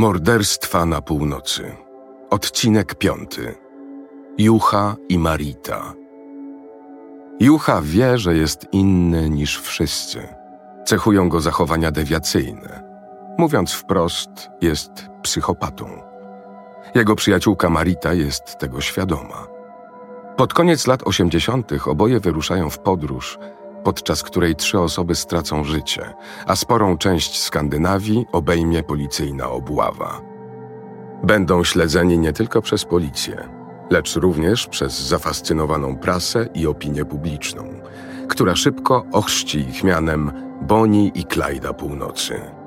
Morderstwa na północy. Odcinek piąty. Jucha i Marita. Jucha wie, że jest inny niż wszyscy. Cechują go zachowania dewiacyjne. Mówiąc wprost, jest psychopatą. Jego przyjaciółka Marita jest tego świadoma. Pod koniec lat 80. oboje wyruszają w podróż, podczas której trzy osoby stracą życie, a sporą część Skandynawii obejmie policyjna obława. Będą śledzeni nie tylko przez policję, lecz również przez zafascynowaną prasę i opinię publiczną, która szybko ochrzci ich mianem Bonnie i Clyda Północy.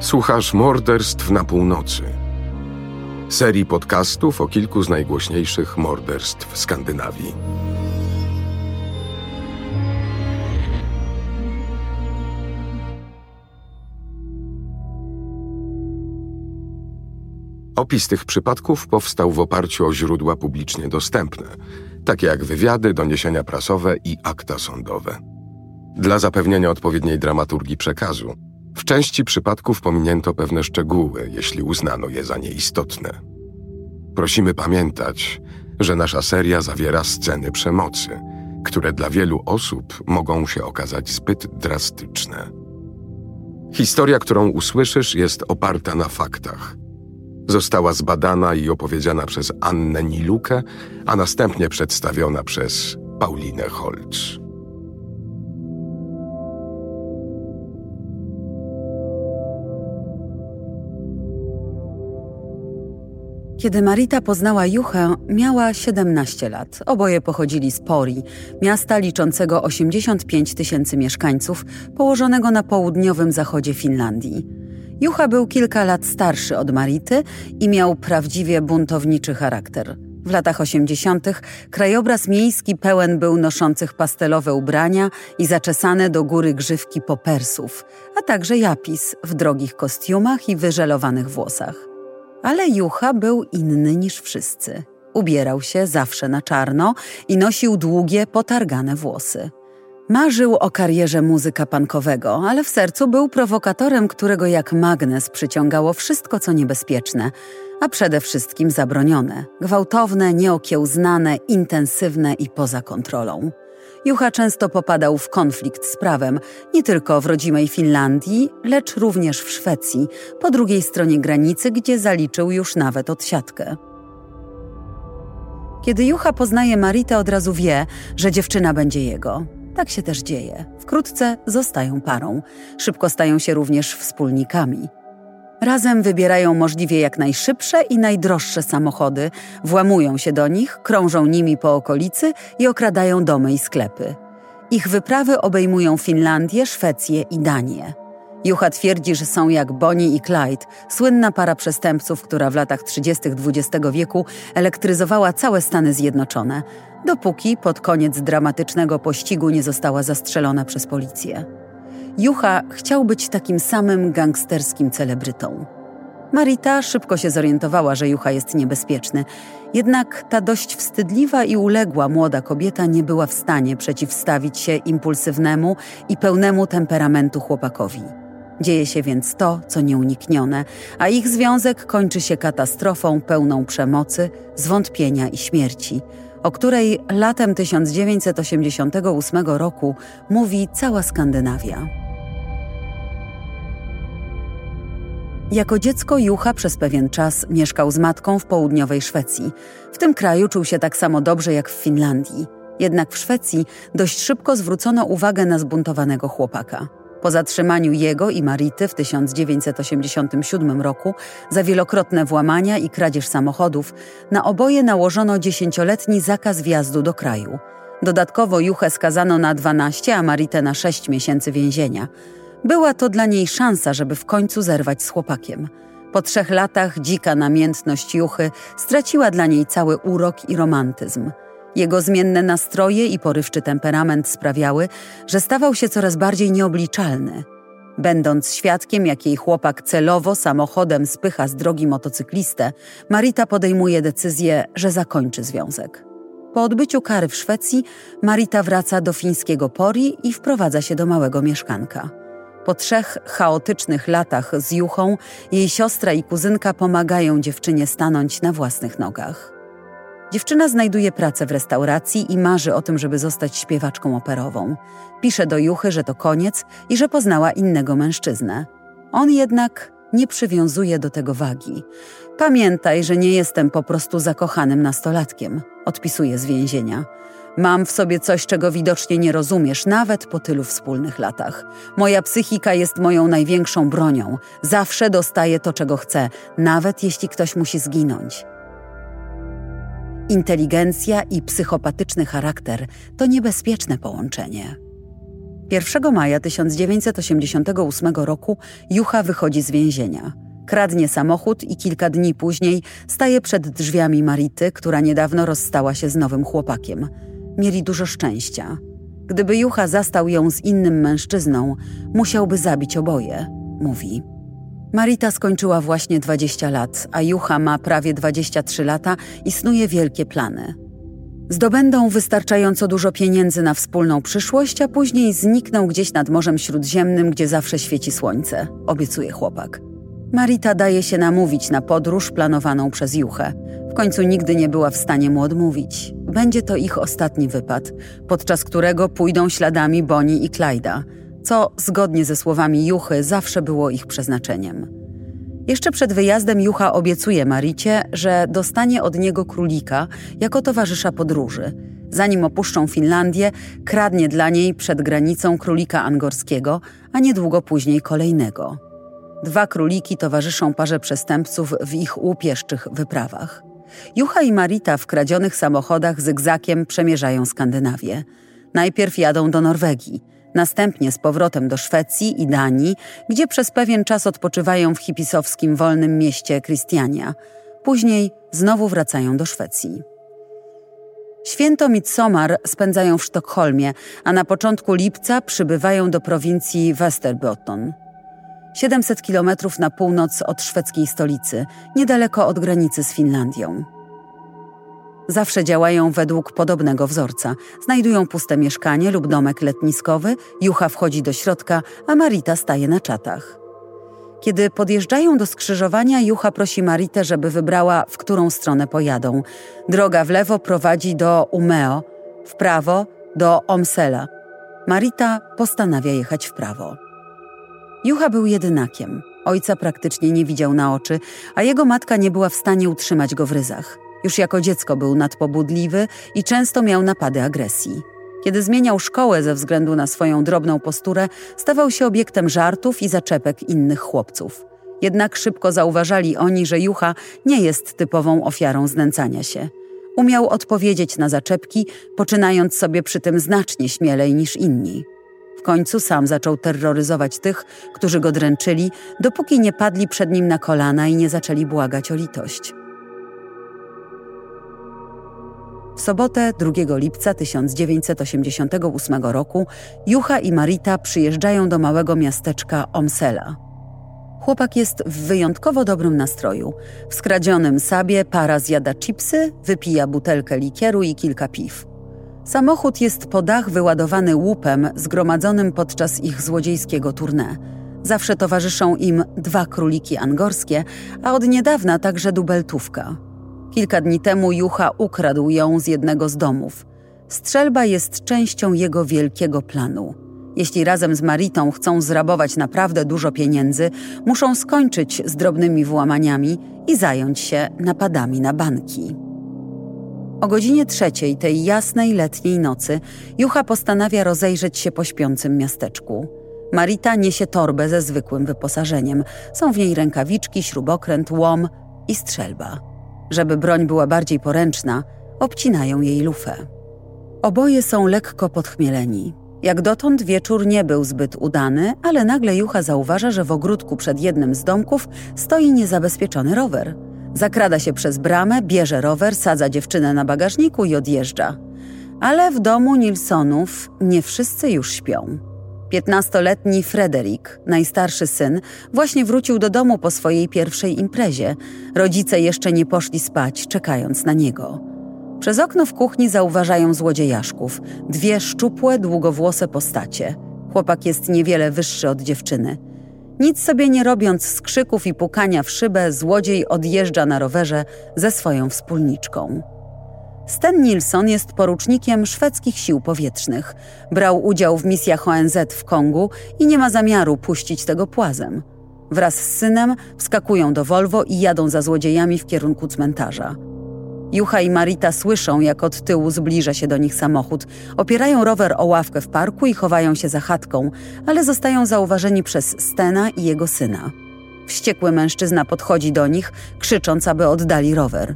Słuchasz morderstw na północy. Serii podcastów o kilku z najgłośniejszych morderstw Skandynawii. Opis tych przypadków powstał w oparciu o źródła publicznie dostępne, takie jak wywiady, doniesienia prasowe i akta sądowe. Dla zapewnienia odpowiedniej dramaturgii przekazu, w części przypadków pominięto pewne szczegóły, jeśli uznano je za nieistotne. Prosimy pamiętać, że nasza seria zawiera sceny przemocy, które dla wielu osób mogą się okazać zbyt drastyczne. Historia, którą usłyszysz, jest oparta na faktach. Została zbadana i opowiedziana przez Annę Nilukę, a następnie przedstawiona przez Paulinę Holz. Kiedy Marita poznała Juchę, miała 17 lat. Oboje pochodzili z Pori, miasta liczącego 85 tysięcy mieszkańców, położonego na południowym zachodzie Finlandii. Jucha był kilka lat starszy od Marity i miał prawdziwie buntowniczy charakter. W latach 80. krajobraz miejski pełen był noszących pastelowe ubrania i zaczesane do góry grzywki popersów, a także japis w drogich kostiumach i wyżelowanych włosach. Ale Jucha był inny niż wszyscy. Ubierał się zawsze na czarno i nosił długie, potargane włosy. Marzył o karierze muzyka punkowego, ale w sercu był prowokatorem, którego jak magnes przyciągało wszystko, co niebezpieczne, a przede wszystkim zabronione, gwałtowne, nieokiełznane, intensywne i poza kontrolą. Jucha często popadał w konflikt z prawem, nie tylko w rodzimej Finlandii, lecz również w Szwecji, po drugiej stronie granicy, gdzie zaliczył już nawet odsiadkę. Kiedy Jucha poznaje Maritę, od razu wie, że dziewczyna będzie jego. Tak się też dzieje. Wkrótce zostają parą. Szybko stają się również wspólnikami. Razem wybierają możliwie jak najszybsze i najdroższe samochody, włamują się do nich, krążą nimi po okolicy i okradają domy i sklepy. Ich wyprawy obejmują Finlandię, Szwecję i Danię. Jucha twierdzi, że są jak Bonnie i Clyde, słynna para przestępców, która w latach 30. XX wieku elektryzowała całe Stany Zjednoczone, dopóki pod koniec dramatycznego pościgu nie została zastrzelona przez policję. Jucha chciał być takim samym gangsterskim celebrytą. Marita szybko się zorientowała, że Jucha jest niebezpieczny, jednak ta dość wstydliwa i uległa młoda kobieta nie była w stanie przeciwstawić się impulsywnemu i pełnemu temperamentu chłopakowi. Dzieje się więc to, co nieuniknione, a ich związek kończy się katastrofą pełną przemocy, zwątpienia i śmierci, o której latem 1988 roku mówi cała Skandynawia. Jako dziecko Jucha przez pewien czas mieszkał z matką w południowej Szwecji. W tym kraju czuł się tak samo dobrze jak w Finlandii. Jednak w Szwecji dość szybko zwrócono uwagę na zbuntowanego chłopaka. Po zatrzymaniu jego i Marity w 1987 roku za wielokrotne włamania i kradzież samochodów, na oboje nałożono dziesięcioletni zakaz wjazdu do kraju. Dodatkowo Juchę skazano na 12, a Maritę na 6 miesięcy więzienia. Była to dla niej szansa, żeby w końcu zerwać z chłopakiem. Po trzech latach dzika namiętność Juchy straciła dla niej cały urok i romantyzm. Jego zmienne nastroje i porywczy temperament sprawiały, że stawał się coraz bardziej nieobliczalny. Będąc świadkiem, jak jej chłopak celowo samochodem spycha z drogi motocyklistę, Marita podejmuje decyzję, że zakończy związek. Po odbyciu kary w Szwecji, Marita wraca do fińskiego Pori i wprowadza się do małego mieszkanka. Po trzech chaotycznych latach z Juchą, jej siostra i kuzynka pomagają dziewczynie stanąć na własnych nogach. Dziewczyna znajduje pracę w restauracji i marzy o tym, żeby zostać śpiewaczką operową. Pisze do Juchy, że to koniec i że poznała innego mężczyznę. On jednak nie przywiązuje do tego wagi. Pamiętaj, że nie jestem po prostu zakochanym nastolatkiem, odpisuje z więzienia. Mam w sobie coś, czego widocznie nie rozumiesz, nawet po tylu wspólnych latach. Moja psychika jest moją największą bronią. Zawsze dostaję to, czego chcę, nawet jeśli ktoś musi zginąć. Inteligencja i psychopatyczny charakter to niebezpieczne połączenie. 1 maja 1988 roku Jucha wychodzi z więzienia. Kradnie samochód i kilka dni później staje przed drzwiami Marity, która niedawno rozstała się z nowym chłopakiem. Mieli dużo szczęścia. Gdyby Jucha zastał ją z innym mężczyzną, musiałby zabić oboje, mówi. Marita skończyła właśnie 20 lat, a Jucha ma prawie 23 lata i snuje wielkie plany. Zdobędą wystarczająco dużo pieniędzy na wspólną przyszłość, a później znikną gdzieś nad Morzem Śródziemnym, gdzie zawsze świeci słońce, obiecuje chłopak. Marita daje się namówić na podróż planowaną przez Juchę. W końcu nigdy nie była w stanie mu odmówić. Będzie to ich ostatni wypad, podczas którego pójdą śladami Bonnie i Clyda, co zgodnie ze słowami Juchy zawsze było ich przeznaczeniem. Jeszcze przed wyjazdem Jucha obiecuje Maricie, że dostanie od niego królika jako towarzysza podróży. Zanim opuszczą Finlandię, kradnie dla niej przed granicą królika angorskiego, a niedługo później kolejnego. Dwa króliki towarzyszą parze przestępców w ich łupieszczych wyprawach. Jucha i Marita w kradzionych samochodach zygzakiem przemierzają Skandynawię. Najpierw jadą do Norwegii, następnie z powrotem do Szwecji i Danii, gdzie przez pewien czas odpoczywają w hipisowskim wolnym mieście Christiania. Później znowu wracają do Szwecji. Święto Midsommar spędzają w Sztokholmie, a na początku lipca przybywają do prowincji Västerbotten. 700 kilometrów na północ od szwedzkiej stolicy, niedaleko od granicy z Finlandią. Zawsze działają według podobnego wzorca. Znajdują puste mieszkanie lub domek letniskowy, Jucha wchodzi do środka, a Marita staje na czatach. Kiedy podjeżdżają do skrzyżowania, Jucha prosi Maritę, żeby wybrała, w którą stronę pojadą. Droga w lewo prowadzi do Umeo, w prawo do Omsela. Marita postanawia jechać w prawo. Jucha był jedynakiem. Ojca praktycznie nie widział na oczy, a jego matka nie była w stanie utrzymać go w ryzach. Już jako dziecko był nadpobudliwy i często miał napady agresji. Kiedy zmieniał szkołę ze względu na swoją drobną posturę, stawał się obiektem żartów i zaczepek innych chłopców. Jednak szybko zauważali oni, że Jucha nie jest typową ofiarą znęcania się. Umiał odpowiedzieć na zaczepki, poczynając sobie przy tym znacznie śmielej niż inni. W końcu sam zaczął terroryzować tych, którzy go dręczyli, dopóki nie padli przed nim na kolana i nie zaczęli błagać o litość. W sobotę 2 lipca 1988 roku Jucha i Marita przyjeżdżają do małego miasteczka Omsela. Chłopak jest w wyjątkowo dobrym nastroju. W skradzionym sabie para zjada chipsy, wypija butelkę likieru i kilka piw. Samochód jest po dach wyładowany łupem zgromadzonym podczas ich złodziejskiego tournée. Zawsze towarzyszą im dwa króliki angorskie, a od niedawna także dubeltówka. Kilka dni temu Jucha ukradł ją z jednego z domów. Strzelba jest częścią jego wielkiego planu. Jeśli razem z Maritą chcą zrabować naprawdę dużo pieniędzy, muszą skończyć z drobnymi włamaniami i zająć się napadami na banki. O godzinie trzeciej tej jasnej letniej nocy Jucha postanawia rozejrzeć się po śpiącym miasteczku. Marita niesie torbę ze zwykłym wyposażeniem. Są w niej rękawiczki, śrubokręt, łom i strzelba. Żeby broń była bardziej poręczna, obcinają jej lufę. Oboje są lekko podchmieleni. Jak dotąd wieczór nie był zbyt udany, ale nagle Jucha zauważa, że w ogródku przed jednym z domków stoi niezabezpieczony rower – Zakrada się przez bramę, bierze rower, sadza dziewczynę na bagażniku i odjeżdża. Ale w domu Nilsonów nie wszyscy już śpią. Piętnastoletni Frederick, najstarszy syn, właśnie wrócił do domu po swojej pierwszej imprezie. Rodzice jeszcze nie poszli spać, czekając na niego. Przez okno w kuchni zauważają złodziejaszków. Dwie szczupłe, długowłose postacie. Chłopak jest niewiele wyższy od dziewczyny. Nic sobie nie robiąc z krzyków i pukania w szybę, złodziej odjeżdża na rowerze ze swoją wspólniczką. Sten Nilsson jest porucznikiem szwedzkich sił powietrznych. Brał udział w misjach ONZ w Kongu i nie ma zamiaru puścić tego płazem. Wraz z synem wskakują do Volvo i jadą za złodziejami w kierunku cmentarza. Jucha i Marita słyszą, jak od tyłu zbliża się do nich samochód. Opierają rower o ławkę w parku i chowają się za chatką, ale zostają zauważeni przez Stena i jego syna. Wściekły mężczyzna podchodzi do nich, krzycząc, aby oddali rower.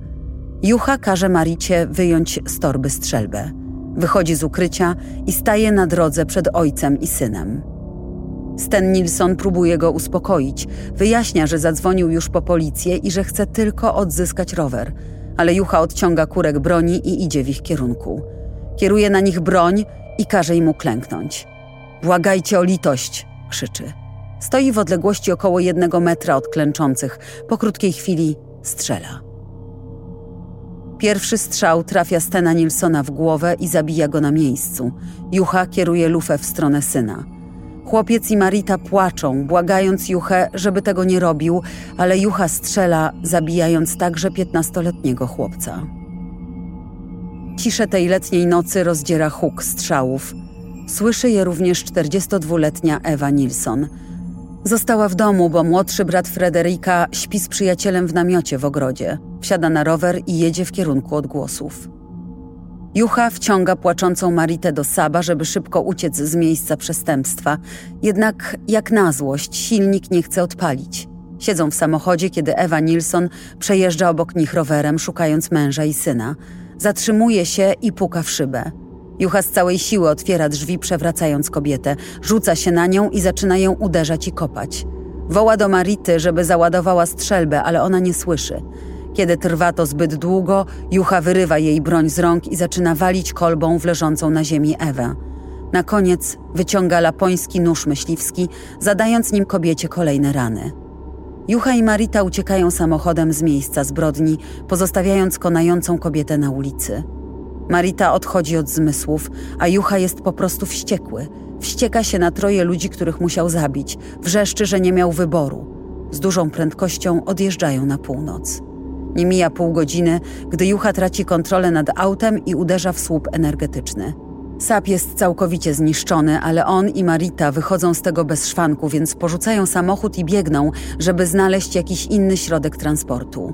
Jucha każe Maricie wyjąć z torby strzelbę. Wychodzi z ukrycia i staje na drodze przed ojcem i synem. Sten Nilsson próbuje go uspokoić. Wyjaśnia, że zadzwonił już po policję i że chce tylko odzyskać rower – ale Jucha odciąga kurek broni i idzie w ich kierunku. Kieruje na nich broń i każe im uklęknąć. Błagajcie o litość, krzyczy. Stoi w odległości około jednego metra od klęczących. Po krótkiej chwili strzela. Pierwszy strzał trafia Stena Nilsona w głowę i zabija go na miejscu. Jucha kieruje lufę w stronę syna. Chłopiec i Marita płaczą, błagając Juchę, żeby tego nie robił, ale Jucha strzela, zabijając także piętnastoletniego chłopca. Ciszę tej letniej nocy rozdziera huk strzałów. Słyszy je również 42-letnia Ewa Nilsson. Została w domu, bo młodszy brat Frederika śpi z przyjacielem w namiocie w ogrodzie. Wsiada na rower i jedzie w kierunku odgłosów. Jucha wciąga płaczącą Maritę do Saba, żeby szybko uciec z miejsca przestępstwa. Jednak, jak na złość, silnik nie chce odpalić. Siedzą w samochodzie, kiedy Ewa Nilsson przejeżdża obok nich rowerem, szukając męża i syna. Zatrzymuje się i puka w szybę. Jucha z całej siły otwiera drzwi, przewracając kobietę. Rzuca się na nią i zaczyna ją uderzać i kopać. Woła do Marity, żeby załadowała strzelbę, ale ona nie słyszy. Kiedy trwa to zbyt długo, Jucha wyrywa jej broń z rąk i zaczyna walić kolbą w leżącą na ziemi Ewę. Na koniec wyciąga lapoński nóż myśliwski, zadając nim kobiecie kolejne rany. Jucha i Marita uciekają samochodem z miejsca zbrodni, pozostawiając konającą kobietę na ulicy. Marita odchodzi od zmysłów, a Jucha jest po prostu wściekły. Wścieka się na troje ludzi, których musiał zabić. Wrzeszczy, że nie miał wyboru. Z dużą prędkością odjeżdżają na północ. Nie mija pół godziny, gdy Jucha traci kontrolę nad autem i uderza w słup energetyczny. Sap jest całkowicie zniszczony, ale on i Marita wychodzą z tego bez szwanku, więc porzucają samochód i biegną, żeby znaleźć jakiś inny środek transportu.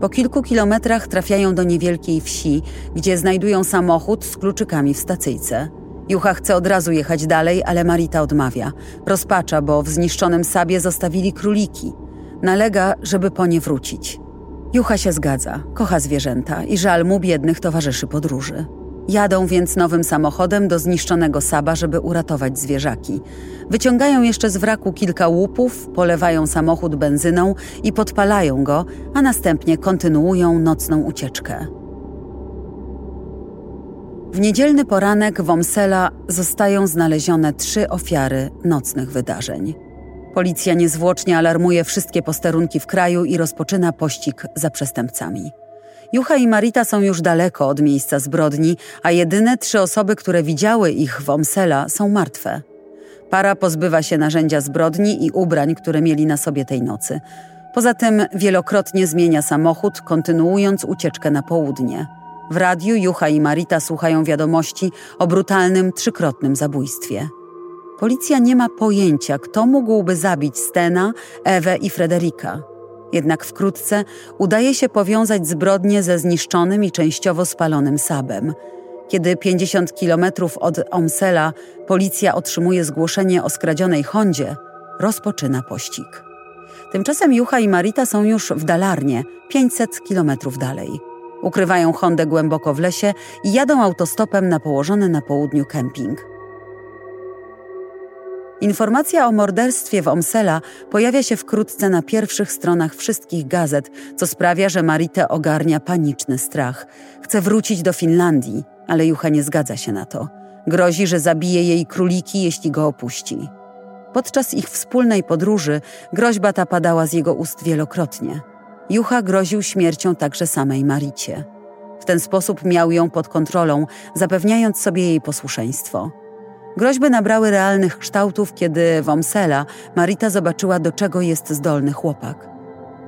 Po kilku kilometrach trafiają do niewielkiej wsi, gdzie znajdują samochód z kluczykami w stacyjce. Jucha chce od razu jechać dalej, ale Marita odmawia. Rozpacza, bo w zniszczonym sabie zostawili króliki. Nalega, żeby po nie wrócić. Jucha się zgadza, kocha zwierzęta i żal mu biednych towarzyszy podróży. Jadą więc nowym samochodem do zniszczonego Saba, żeby uratować zwierzaki. Wyciągają jeszcze z wraku kilka łupów, polewają samochód benzyną i podpalają go, a następnie kontynuują nocną ucieczkę. W niedzielny poranek w Omsela zostają znalezione trzy ofiary nocnych wydarzeń. Policja niezwłocznie alarmuje wszystkie posterunki w kraju i rozpoczyna pościg za przestępcami. Jucha i Marita są już daleko od miejsca zbrodni, a jedyne trzy osoby, które widziały ich w Omsela, są martwe. Para pozbywa się narzędzia zbrodni i ubrań, które mieli na sobie tej nocy. Poza tym wielokrotnie zmienia samochód, kontynuując ucieczkę na południe. W radiu Jucha i Marita słuchają wiadomości o brutalnym trzykrotnym zabójstwie. Policja nie ma pojęcia, kto mógłby zabić Stena, Ewę i Frederika. Jednak wkrótce udaje się powiązać zbrodnie ze zniszczonym i częściowo spalonym Sabem. Kiedy 50 kilometrów od Omsela policja otrzymuje zgłoszenie o skradzionej Hondzie, rozpoczyna pościg. Tymczasem Jucha i Marita są już w Dalarnie, 500 kilometrów dalej. Ukrywają Hondę głęboko w lesie i jadą autostopem na położony na południu kemping. Informacja o morderstwie w Omsela pojawia się wkrótce na pierwszych stronach wszystkich gazet, co sprawia, że Maritę ogarnia paniczny strach. Chce wrócić do Finlandii, ale Jucha nie zgadza się na to. Grozi, że zabije jej króliki, jeśli go opuści. Podczas ich wspólnej podróży groźba ta padała z jego ust wielokrotnie. Jucha groził śmiercią także samej Maricie. W ten sposób miał ją pod kontrolą, zapewniając sobie jej posłuszeństwo. Groźby nabrały realnych kształtów, kiedy w Omsela Marita zobaczyła, do czego jest zdolny chłopak.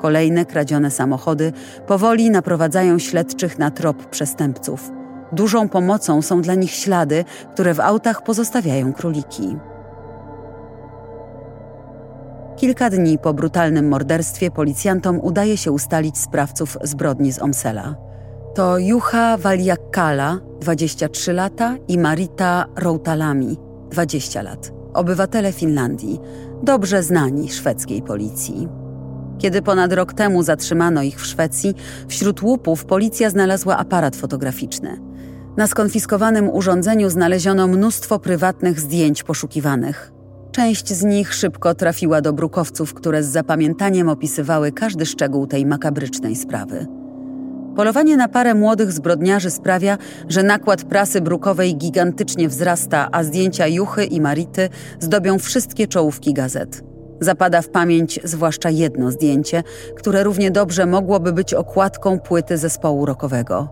Kolejne kradzione samochody powoli naprowadzają śledczych na trop przestępców. Dużą pomocą są dla nich ślady, które w autach pozostawiają króliki. Kilka dni po brutalnym morderstwie policjantom udaje się ustalić sprawców zbrodni z Omsela. To Juha Valiakkala, 23 lata, i Marita Routalami, 20 lat, obywatele Finlandii, dobrze znani szwedzkiej policji. Kiedy ponad rok temu zatrzymano ich w Szwecji, wśród łupów policja znalazła aparat fotograficzny. Na skonfiskowanym urządzeniu znaleziono mnóstwo prywatnych zdjęć poszukiwanych. Część z nich szybko trafiła do brukowców, które z zapamiętaniem opisywały każdy szczegół tej makabrycznej sprawy. Polowanie na parę młodych zbrodniarzy sprawia, że nakład prasy brukowej gigantycznie wzrasta, a zdjęcia Juchy i Marity zdobią wszystkie czołówki gazet. Zapada w pamięć zwłaszcza jedno zdjęcie, które równie dobrze mogłoby być okładką płyty zespołu rockowego.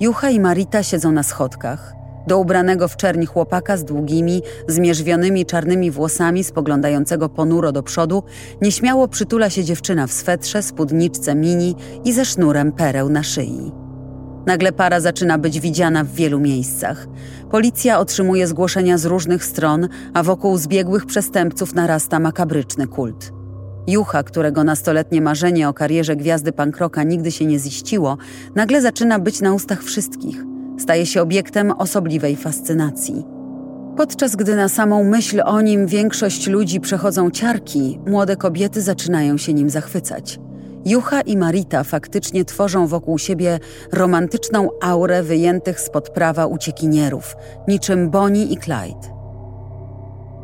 Jucha i Marita siedzą na schodkach. Do ubranego w czerni chłopaka z długimi, zmierzwionymi czarnymi włosami, spoglądającego ponuro do przodu, nieśmiało przytula się dziewczyna w swetrze, spódniczce mini i ze sznurem pereł na szyi. Nagle para zaczyna być widziana w wielu miejscach. Policja otrzymuje zgłoszenia z różnych stron, a wokół zbiegłych przestępców narasta makabryczny kult. Jucha, którego nastoletnie marzenie o karierze gwiazdy pankroka nigdy się nie ziściło, nagle zaczyna być na ustach wszystkich. Staje się obiektem osobliwej fascynacji. Podczas gdy na samą myśl o nim większość ludzi przechodzą ciarki, młode kobiety zaczynają się nim zachwycać. Jucha i Marita faktycznie tworzą wokół siebie romantyczną aurę wyjętych spod prawa uciekinierów, niczym Bonnie i Clyde.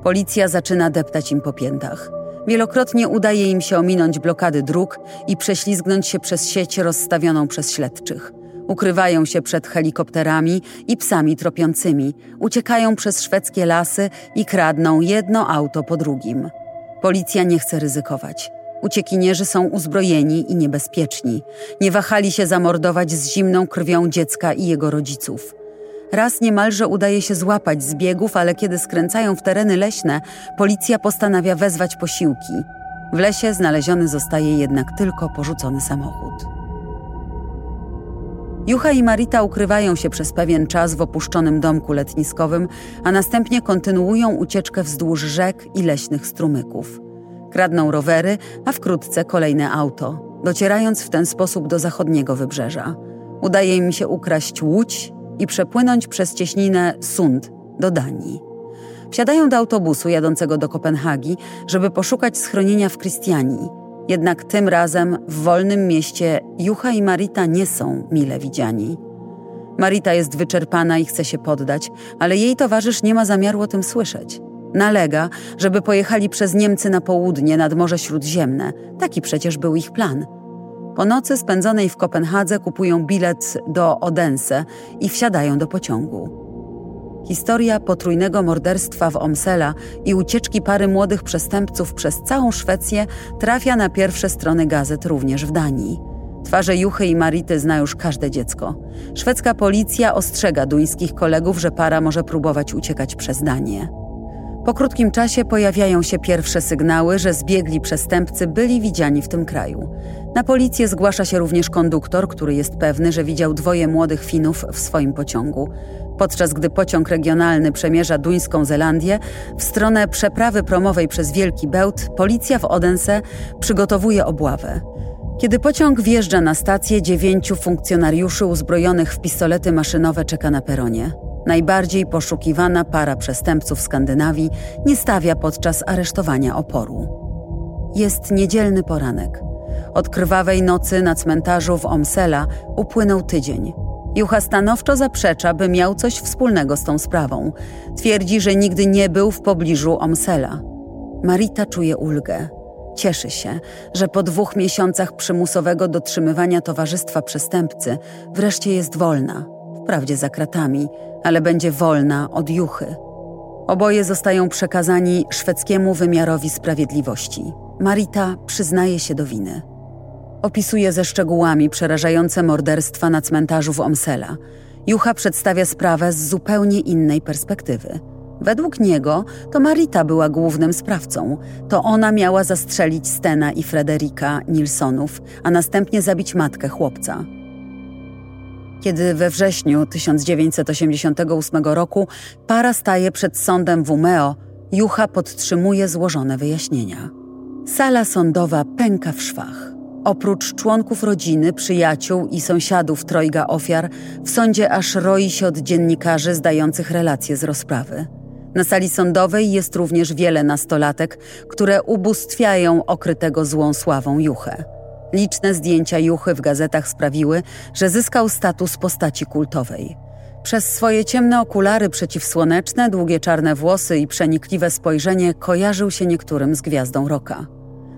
Policja zaczyna deptać im po piętach. Wielokrotnie udaje im się ominąć blokady dróg i prześlizgnąć się przez sieć rozstawioną przez śledczych. Ukrywają się przed helikopterami i psami tropiącymi, uciekają przez szwedzkie lasy i kradną jedno auto po drugim. Policja nie chce ryzykować. Uciekinierzy są uzbrojeni i niebezpieczni. Nie wahali się zamordować z zimną krwią dziecka i jego rodziców. Raz niemalże udaje się złapać zbiegów, ale kiedy skręcają w tereny leśne, policja postanawia wezwać posiłki. W lesie znaleziony zostaje jednak tylko porzucony samochód. Jucha i Marita ukrywają się przez pewien czas w opuszczonym domku letniskowym, a następnie kontynuują ucieczkę wzdłuż rzek i leśnych strumyków. Kradną rowery, a wkrótce kolejne auto, docierając w ten sposób do zachodniego wybrzeża. Udaje im się ukraść łódź i przepłynąć przez cieśninę Sund do Danii. Wsiadają do autobusu jadącego do Kopenhagi, żeby poszukać schronienia w Krystianii. Jednak tym razem w wolnym mieście Jucha i Marita nie są mile widziani. Marita jest wyczerpana i chce się poddać, ale jej towarzysz nie ma zamiaru o tym słyszeć. Nalega, żeby pojechali przez Niemcy na południe nad Morze Śródziemne. Taki przecież był ich plan. Po nocy spędzonej w Kopenhadze kupują bilet do Odense i wsiadają do pociągu. Historia potrójnego morderstwa w Omsela i ucieczki pary młodych przestępców przez całą Szwecję trafia na pierwsze strony gazet również w Danii. Twarze Juchy i Marity zna już każde dziecko. Szwedzka policja ostrzega duńskich kolegów, że para może próbować uciekać przez Danię. Po krótkim czasie pojawiają się pierwsze sygnały, że zbiegli przestępcy byli widziani w tym kraju. Na policję zgłasza się również konduktor, który jest pewny, że widział dwoje młodych Finów w swoim pociągu. Podczas gdy pociąg regionalny przemierza duńską Zelandię, w stronę przeprawy promowej przez Wielki Bełt, policja w Odense przygotowuje obławę. Kiedy pociąg wjeżdża na stację, dziewięciu funkcjonariuszy uzbrojonych w pistolety maszynowe czeka na peronie. Najbardziej poszukiwana para przestępców Skandynawii nie stawia podczas aresztowania oporu. Jest niedzielny poranek. Od krwawej nocy na cmentarzu w Omsela upłynął tydzień. Jucha stanowczo zaprzecza, by miał coś wspólnego z tą sprawą. Twierdzi, że nigdy nie był w pobliżu Omsela. Marita czuje ulgę. Cieszy się, że po dwóch miesiącach przymusowego dotrzymywania towarzystwa przestępcy wreszcie jest wolna, wprawdzie za kratami, ale będzie wolna od juchy. Oboje zostają przekazani szwedzkiemu wymiarowi sprawiedliwości. Marita przyznaje się do winy. Opisuje ze szczegółami przerażające morderstwa na cmentarzu w Omsela. Jucha przedstawia sprawę z zupełnie innej perspektywy. Według niego to Marita była głównym sprawcą. To ona miała zastrzelić Stena i Frederika Nilsonów, a następnie zabić matkę chłopca. Kiedy we wrześniu 1988 roku para staje przed sądem w Umeo, Jucha podtrzymuje złożone wyjaśnienia. Sala sądowa pęka w szwach. Oprócz członków rodziny, przyjaciół i sąsiadów trojga ofiar, w sądzie aż roi się od dziennikarzy zdających relacje z rozprawy. Na sali sądowej jest również wiele nastolatek, które ubóstwiają okrytego złą sławą Juchę. Liczne zdjęcia Juchy w gazetach sprawiły, że zyskał status postaci kultowej. Przez swoje ciemne okulary przeciwsłoneczne, długie czarne włosy i przenikliwe spojrzenie kojarzył się niektórym z gwiazdą roka.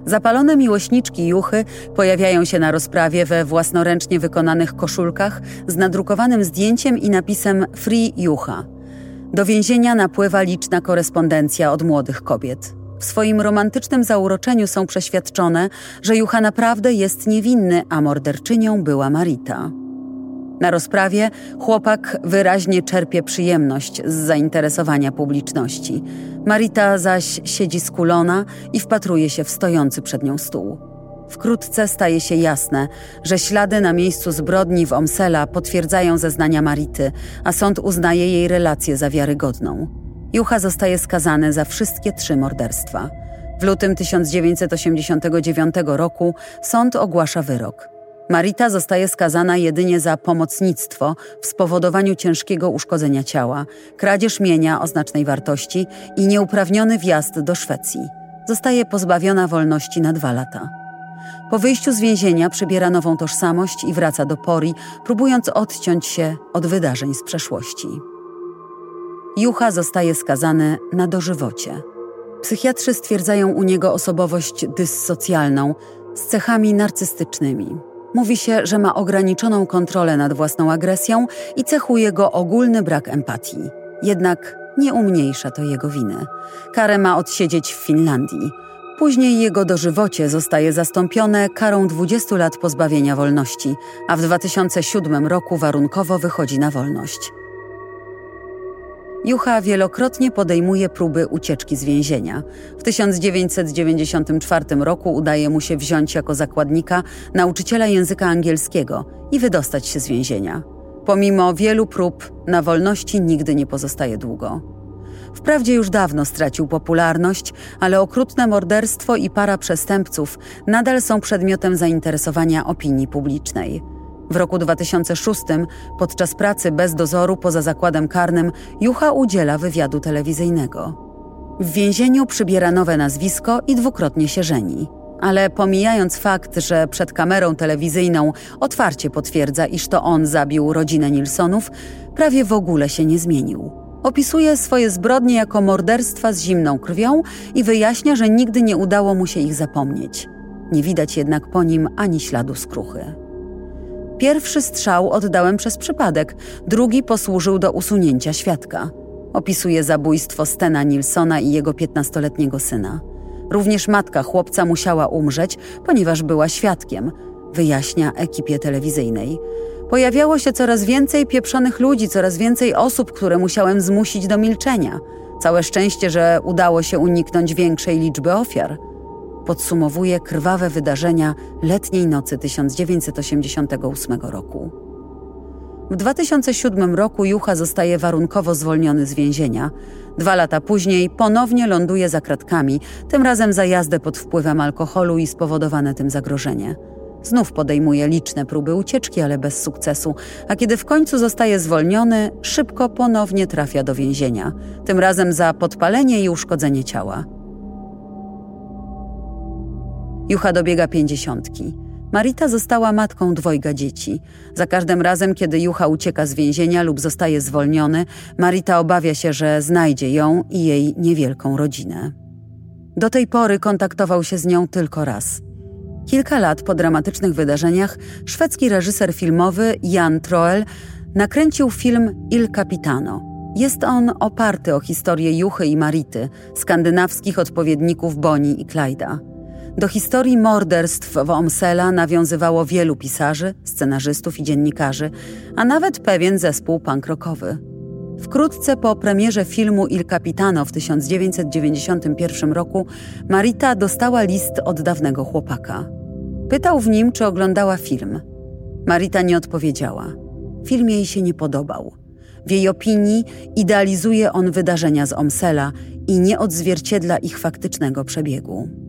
Zapalone miłośniczki Juchy pojawiają się na rozprawie we własnoręcznie wykonanych koszulkach z nadrukowanym zdjęciem i napisem Free Jucha. Do więzienia napływa liczna korespondencja od młodych kobiet. W swoim romantycznym zauroczeniu są przeświadczone, że Jucha naprawdę jest niewinny, a morderczynią była Marita. Na rozprawie chłopak wyraźnie czerpie przyjemność z zainteresowania publiczności. Marita zaś siedzi skulona i wpatruje się w stojący przed nią stół. Wkrótce staje się jasne, że ślady na miejscu zbrodni w Omsela potwierdzają zeznania Marity, a sąd uznaje jej relację za wiarygodną. Jucha zostaje skazany za wszystkie trzy morderstwa. W lutym 1989 roku sąd ogłasza wyrok. Marita zostaje skazana jedynie za pomocnictwo w spowodowaniu ciężkiego uszkodzenia ciała, kradzież mienia o znacznej wartości i nieuprawniony wjazd do Szwecji. Zostaje pozbawiona wolności na dwa lata. Po wyjściu z więzienia przybiera nową tożsamość i wraca do Pori, próbując odciąć się od wydarzeń z przeszłości. Jucha zostaje skazany na dożywocie. Psychiatrzy stwierdzają u niego osobowość dyssocjalną z cechami narcystycznymi. Mówi się, że ma ograniczoną kontrolę nad własną agresją i cechuje go ogólny brak empatii. Jednak nie umniejsza to jego winy. Karę ma odsiedzieć w Finlandii. Później jego dożywocie zostaje zastąpione karą 20 lat pozbawienia wolności, a w 2007 roku warunkowo wychodzi na wolność. Jucha wielokrotnie podejmuje próby ucieczki z więzienia. W 1994 roku udaje mu się wziąć jako zakładnika nauczyciela języka angielskiego i wydostać się z więzienia. Pomimo wielu prób, na wolności nigdy nie pozostaje długo. Wprawdzie już dawno stracił popularność, ale okrutne morderstwo i para przestępców nadal są przedmiotem zainteresowania opinii publicznej. W roku 2006 podczas pracy bez dozoru poza zakładem karnym Jucha udziela wywiadu telewizyjnego. W więzieniu przybiera nowe nazwisko i dwukrotnie się żeni. Ale pomijając fakt, że przed kamerą telewizyjną otwarcie potwierdza, iż to on zabił rodzinę Nilsonów, prawie w ogóle się nie zmienił. Opisuje swoje zbrodnie jako morderstwa z zimną krwią i wyjaśnia, że nigdy nie udało mu się ich zapomnieć. Nie widać jednak po nim ani śladu skruchy. Pierwszy strzał oddałem przez przypadek, drugi posłużył do usunięcia świadka. Opisuje zabójstwo Stena Nilsona i jego 15-letniego syna. Również matka chłopca musiała umrzeć, ponieważ była świadkiem, wyjaśnia ekipie telewizyjnej. Pojawiało się coraz więcej pieprzonych ludzi, coraz więcej osób, które musiałem zmusić do milczenia. Całe szczęście, że udało się uniknąć większej liczby ofiar podsumowuje krwawe wydarzenia letniej nocy 1988 roku. W 2007 roku Jucha zostaje warunkowo zwolniony z więzienia. Dwa lata później ponownie ląduje za kratkami, tym razem za jazdę pod wpływem alkoholu i spowodowane tym zagrożenie. Znów podejmuje liczne próby ucieczki, ale bez sukcesu, a kiedy w końcu zostaje zwolniony, szybko ponownie trafia do więzienia, tym razem za podpalenie i uszkodzenie ciała. Jucha dobiega pięćdziesiątki. Marita została matką dwojga dzieci. Za każdym razem, kiedy Jucha ucieka z więzienia lub zostaje zwolniony, Marita obawia się, że znajdzie ją i jej niewielką rodzinę. Do tej pory kontaktował się z nią tylko raz. Kilka lat po dramatycznych wydarzeniach szwedzki reżyser filmowy Jan Troell nakręcił film Il Capitano. Jest on oparty o historię Juchy i Marity, skandynawskich odpowiedników Bonnie i Clyda. Do historii morderstw w Omsela nawiązywało wielu pisarzy, scenarzystów i dziennikarzy, a nawet pewien zespół punk rockowy. Wkrótce po premierze filmu Il Capitano w 1991 roku Marita dostała list od dawnego chłopaka. Pytał w nim, czy oglądała film. Marita nie odpowiedziała. Film jej się nie podobał. W jej opinii idealizuje on wydarzenia z Omsela i nie odzwierciedla ich faktycznego przebiegu.